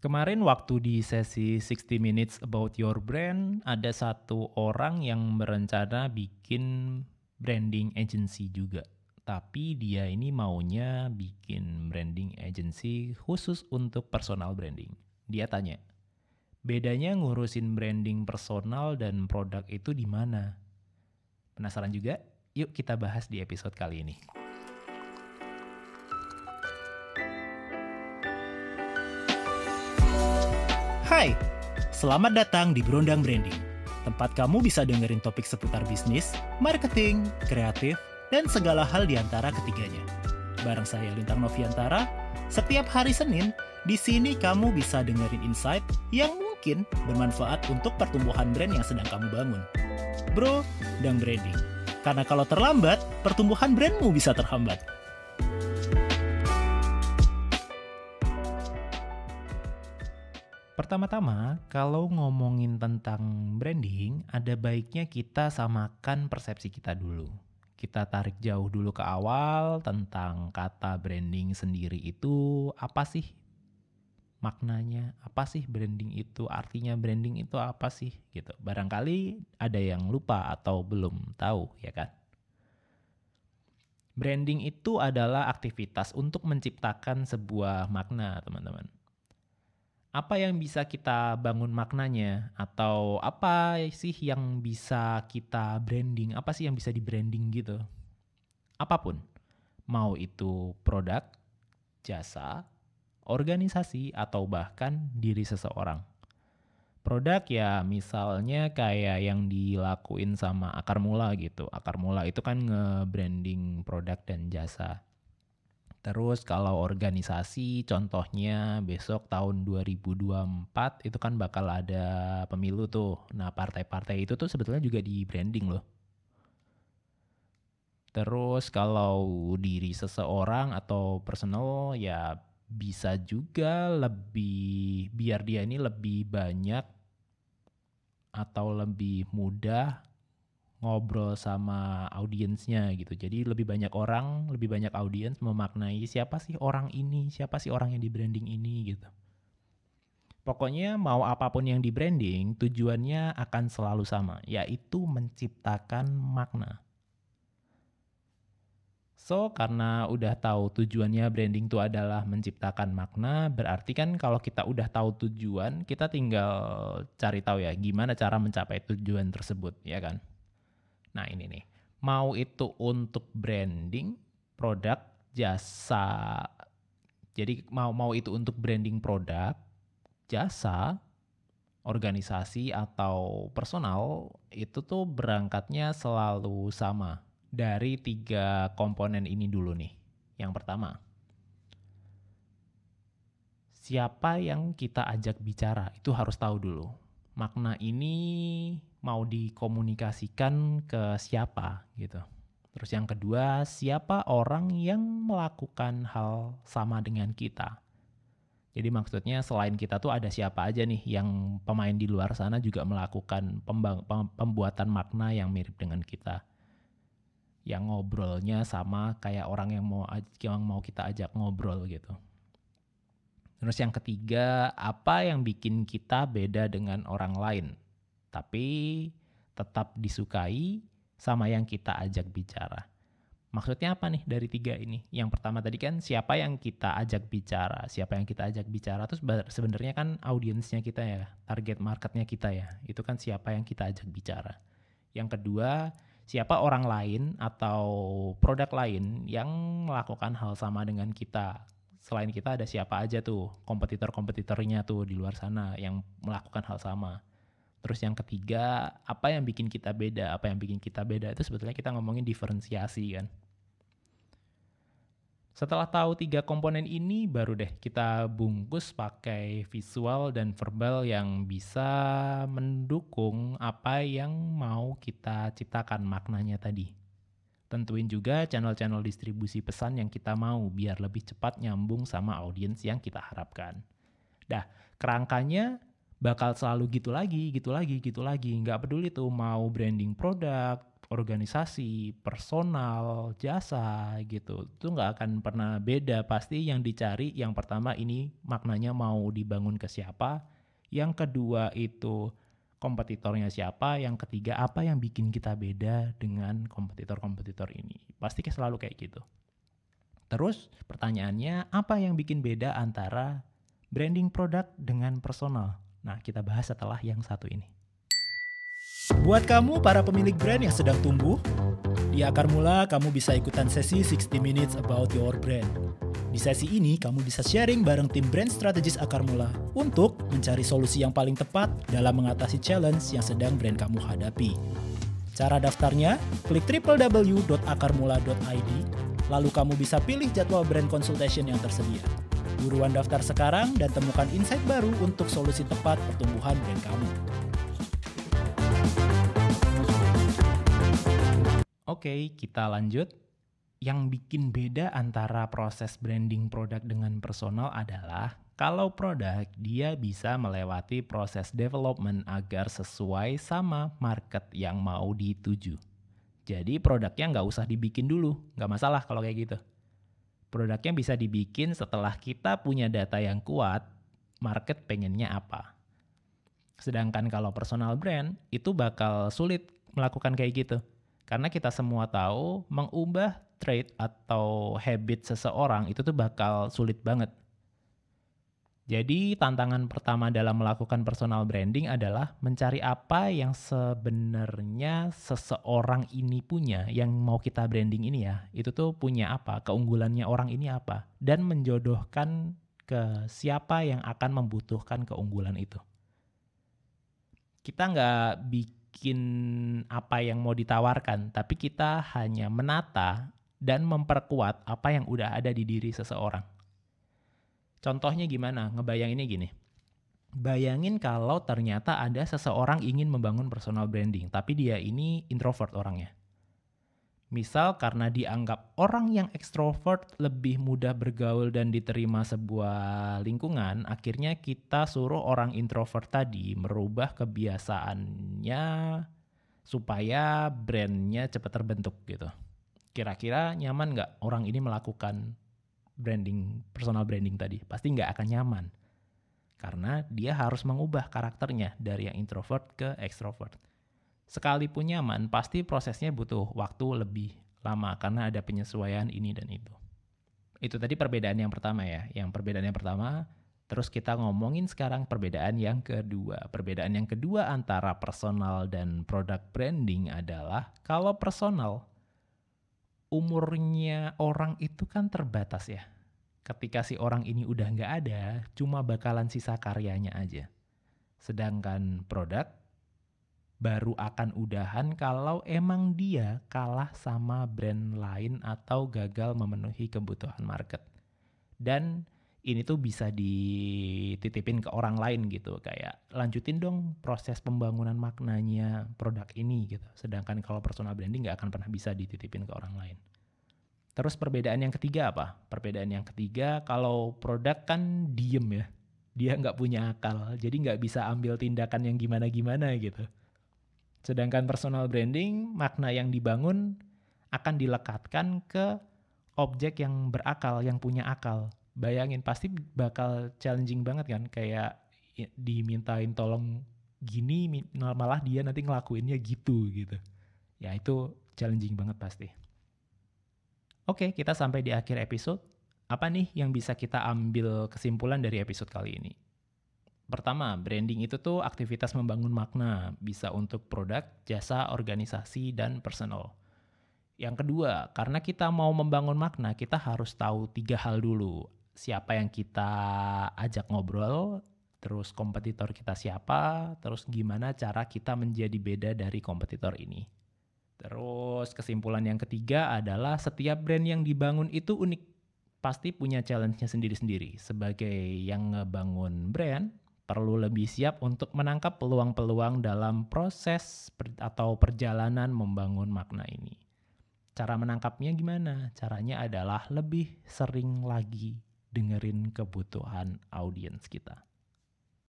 Kemarin waktu di sesi 60 Minutes About Your Brand, ada satu orang yang berencana bikin branding agency juga. Tapi dia ini maunya bikin branding agency khusus untuk personal branding. Dia tanya, bedanya ngurusin branding personal dan produk itu di mana? Penasaran juga? Yuk kita bahas di episode kali ini. Hai, selamat datang di Berondang Branding. Tempat kamu bisa dengerin topik seputar bisnis, marketing, kreatif, dan segala hal di antara ketiganya. Bareng saya Lintang Noviantara, setiap hari Senin, di sini kamu bisa dengerin insight yang mungkin bermanfaat untuk pertumbuhan brand yang sedang kamu bangun. Bro, dan branding. Karena kalau terlambat, pertumbuhan brandmu bisa terhambat. Pertama-tama, kalau ngomongin tentang branding, ada baiknya kita samakan persepsi kita dulu. Kita tarik jauh dulu ke awal tentang kata branding sendiri itu apa sih maknanya, apa sih branding itu, artinya branding itu apa sih gitu. Barangkali ada yang lupa atau belum tahu ya kan. Branding itu adalah aktivitas untuk menciptakan sebuah makna, teman-teman apa yang bisa kita bangun maknanya? Atau apa sih yang bisa kita branding? Apa sih yang bisa di branding gitu? Apa pun. Mau itu produk jasa organisasi atau bahkan diri seseorang. Produk ya misalnya kayak yang dilakuin sama akar mula gitu. Akar mula itu kan nge-branding produk dan jasa Terus kalau organisasi contohnya besok tahun 2024 itu kan bakal ada pemilu tuh. Nah partai-partai itu tuh sebetulnya juga di branding loh. Terus kalau diri seseorang atau personal ya bisa juga lebih biar dia ini lebih banyak atau lebih mudah ngobrol sama audiensnya gitu. Jadi lebih banyak orang, lebih banyak audiens memaknai siapa sih orang ini, siapa sih orang yang di branding ini gitu. Pokoknya mau apa pun yang di branding, tujuannya akan selalu sama, yaitu menciptakan makna. So, karena udah tahu tujuannya branding itu adalah menciptakan makna, berarti kan kalau kita udah tahu tujuan, kita tinggal cari tahu ya gimana cara mencapai tujuan tersebut, ya kan? Nah ini nih, mau itu untuk branding, produk, jasa. Jadi mau mau itu untuk branding produk, jasa, organisasi atau personal itu tuh berangkatnya selalu sama dari tiga komponen ini dulu nih. Yang pertama, siapa yang kita ajak bicara itu harus tahu dulu. Makna ini mau dikomunikasikan ke siapa gitu. Terus yang kedua, siapa orang yang melakukan hal sama dengan kita. Jadi maksudnya selain kita tuh ada siapa aja nih yang pemain di luar sana juga melakukan pembuatan makna yang mirip dengan kita. Yang ngobrolnya sama kayak orang yang mau yang mau kita ajak ngobrol gitu. Terus yang ketiga, apa yang bikin kita beda dengan orang lain? Tapi tetap disukai sama yang kita ajak bicara. Maksudnya apa nih dari tiga ini? Yang pertama tadi kan siapa yang kita ajak bicara, siapa yang kita ajak bicara, terus sebenarnya kan audiensnya kita ya, target marketnya kita ya, itu kan siapa yang kita ajak bicara. Yang kedua, siapa orang lain atau produk lain yang melakukan hal sama dengan kita. Selain kita ada siapa aja tuh kompetitor-kompetitornya tuh di luar sana yang melakukan hal sama. Terus yang ketiga, apa yang bikin kita beda? Apa yang bikin kita beda itu sebetulnya kita ngomongin diferensiasi kan. Setelah tahu tiga komponen ini, baru deh kita bungkus pakai visual dan verbal yang bisa mendukung apa yang mau kita ciptakan maknanya tadi. Tentuin juga channel-channel distribusi pesan yang kita mau biar lebih cepat nyambung sama audiens yang kita harapkan. Dah, kerangkanya bakal selalu gitu lagi, gitu lagi, gitu lagi. Nggak peduli tuh mau branding produk, organisasi, personal, jasa gitu. Itu nggak akan pernah beda. Pasti yang dicari yang pertama ini maknanya mau dibangun ke siapa. Yang kedua itu kompetitornya siapa. Yang ketiga apa yang bikin kita beda dengan kompetitor-kompetitor ini. Pasti selalu kayak gitu. Terus pertanyaannya apa yang bikin beda antara branding produk dengan personal? Nah kita bahas setelah yang satu ini. Buat kamu para pemilik brand yang sedang tumbuh, di Akar Mula kamu bisa ikutan sesi 60 Minutes About Your Brand. Di sesi ini kamu bisa sharing bareng tim brand strategis Akar Mula untuk mencari solusi yang paling tepat dalam mengatasi challenge yang sedang brand kamu hadapi. Cara daftarnya, klik www.akarmula.id, lalu kamu bisa pilih jadwal brand consultation yang tersedia. Buruan daftar sekarang dan temukan insight baru untuk solusi tepat pertumbuhan brand kamu. Oke, kita lanjut. Yang bikin beda antara proses branding produk dengan personal adalah kalau produk dia bisa melewati proses development agar sesuai sama market yang mau dituju. Jadi produknya nggak usah dibikin dulu, nggak masalah kalau kayak gitu. Produknya bisa dibikin setelah kita punya data yang kuat, market pengennya apa. Sedangkan kalau personal brand itu bakal sulit melakukan kayak gitu karena kita semua tahu mengubah trait atau habit seseorang itu tuh bakal sulit banget. Jadi tantangan pertama dalam melakukan personal branding adalah mencari apa yang sebenarnya seseorang ini punya, yang mau kita branding ini ya, itu tuh punya apa, keunggulannya orang ini apa, dan menjodohkan ke siapa yang akan membutuhkan keunggulan itu. Kita nggak bikin apa yang mau ditawarkan, tapi kita hanya menata dan memperkuat apa yang udah ada di diri seseorang. Contohnya gimana? Ngebayanginnya gini. Bayangin kalau ternyata ada seseorang ingin membangun personal branding, tapi dia ini introvert orangnya. Misal karena dianggap orang yang ekstrovert lebih mudah bergaul dan diterima sebuah lingkungan, akhirnya kita suruh orang introvert tadi merubah kebiasaannya supaya brandnya cepat terbentuk gitu. Kira-kira nyaman nggak orang ini melakukan branding, personal branding tadi? Pasti nggak akan nyaman. Karena dia harus mengubah karakternya dari yang introvert ke extrovert sekalipun nyaman, pasti prosesnya butuh waktu lebih lama karena ada penyesuaian ini dan itu. Itu tadi perbedaan yang pertama ya. Yang perbedaan yang pertama, terus kita ngomongin sekarang perbedaan yang kedua. Perbedaan yang kedua antara personal dan product branding adalah kalau personal umurnya orang itu kan terbatas ya. Ketika si orang ini udah nggak ada, cuma bakalan sisa karyanya aja. Sedangkan produk baru akan udahan kalau emang dia kalah sama brand lain atau gagal memenuhi kebutuhan market. Dan ini tuh bisa dititipin ke orang lain gitu kayak lanjutin dong proses pembangunan maknanya produk ini gitu. Sedangkan kalau personal branding nggak akan pernah bisa dititipin ke orang lain. Terus perbedaan yang ketiga apa? Perbedaan yang ketiga kalau produk kan diem ya. Dia nggak punya akal, jadi nggak bisa ambil tindakan yang gimana-gimana gitu. Sedangkan personal branding, makna yang dibangun akan dilekatkan ke objek yang berakal, yang punya akal. Bayangin pasti bakal challenging banget kan, kayak dimintain tolong gini, malah dia nanti ngelakuinnya gitu gitu. Ya itu challenging banget pasti. Oke, kita sampai di akhir episode. Apa nih yang bisa kita ambil kesimpulan dari episode kali ini? Pertama, branding itu tuh aktivitas membangun makna, bisa untuk produk, jasa, organisasi, dan personal. Yang kedua, karena kita mau membangun makna, kita harus tahu tiga hal dulu. Siapa yang kita ajak ngobrol, terus kompetitor kita siapa, terus gimana cara kita menjadi beda dari kompetitor ini. Terus kesimpulan yang ketiga adalah setiap brand yang dibangun itu unik. Pasti punya challenge-nya sendiri-sendiri. Sebagai yang ngebangun brand, perlu lebih siap untuk menangkap peluang-peluang dalam proses per atau perjalanan membangun makna ini. Cara menangkapnya gimana? Caranya adalah lebih sering lagi dengerin kebutuhan audiens kita.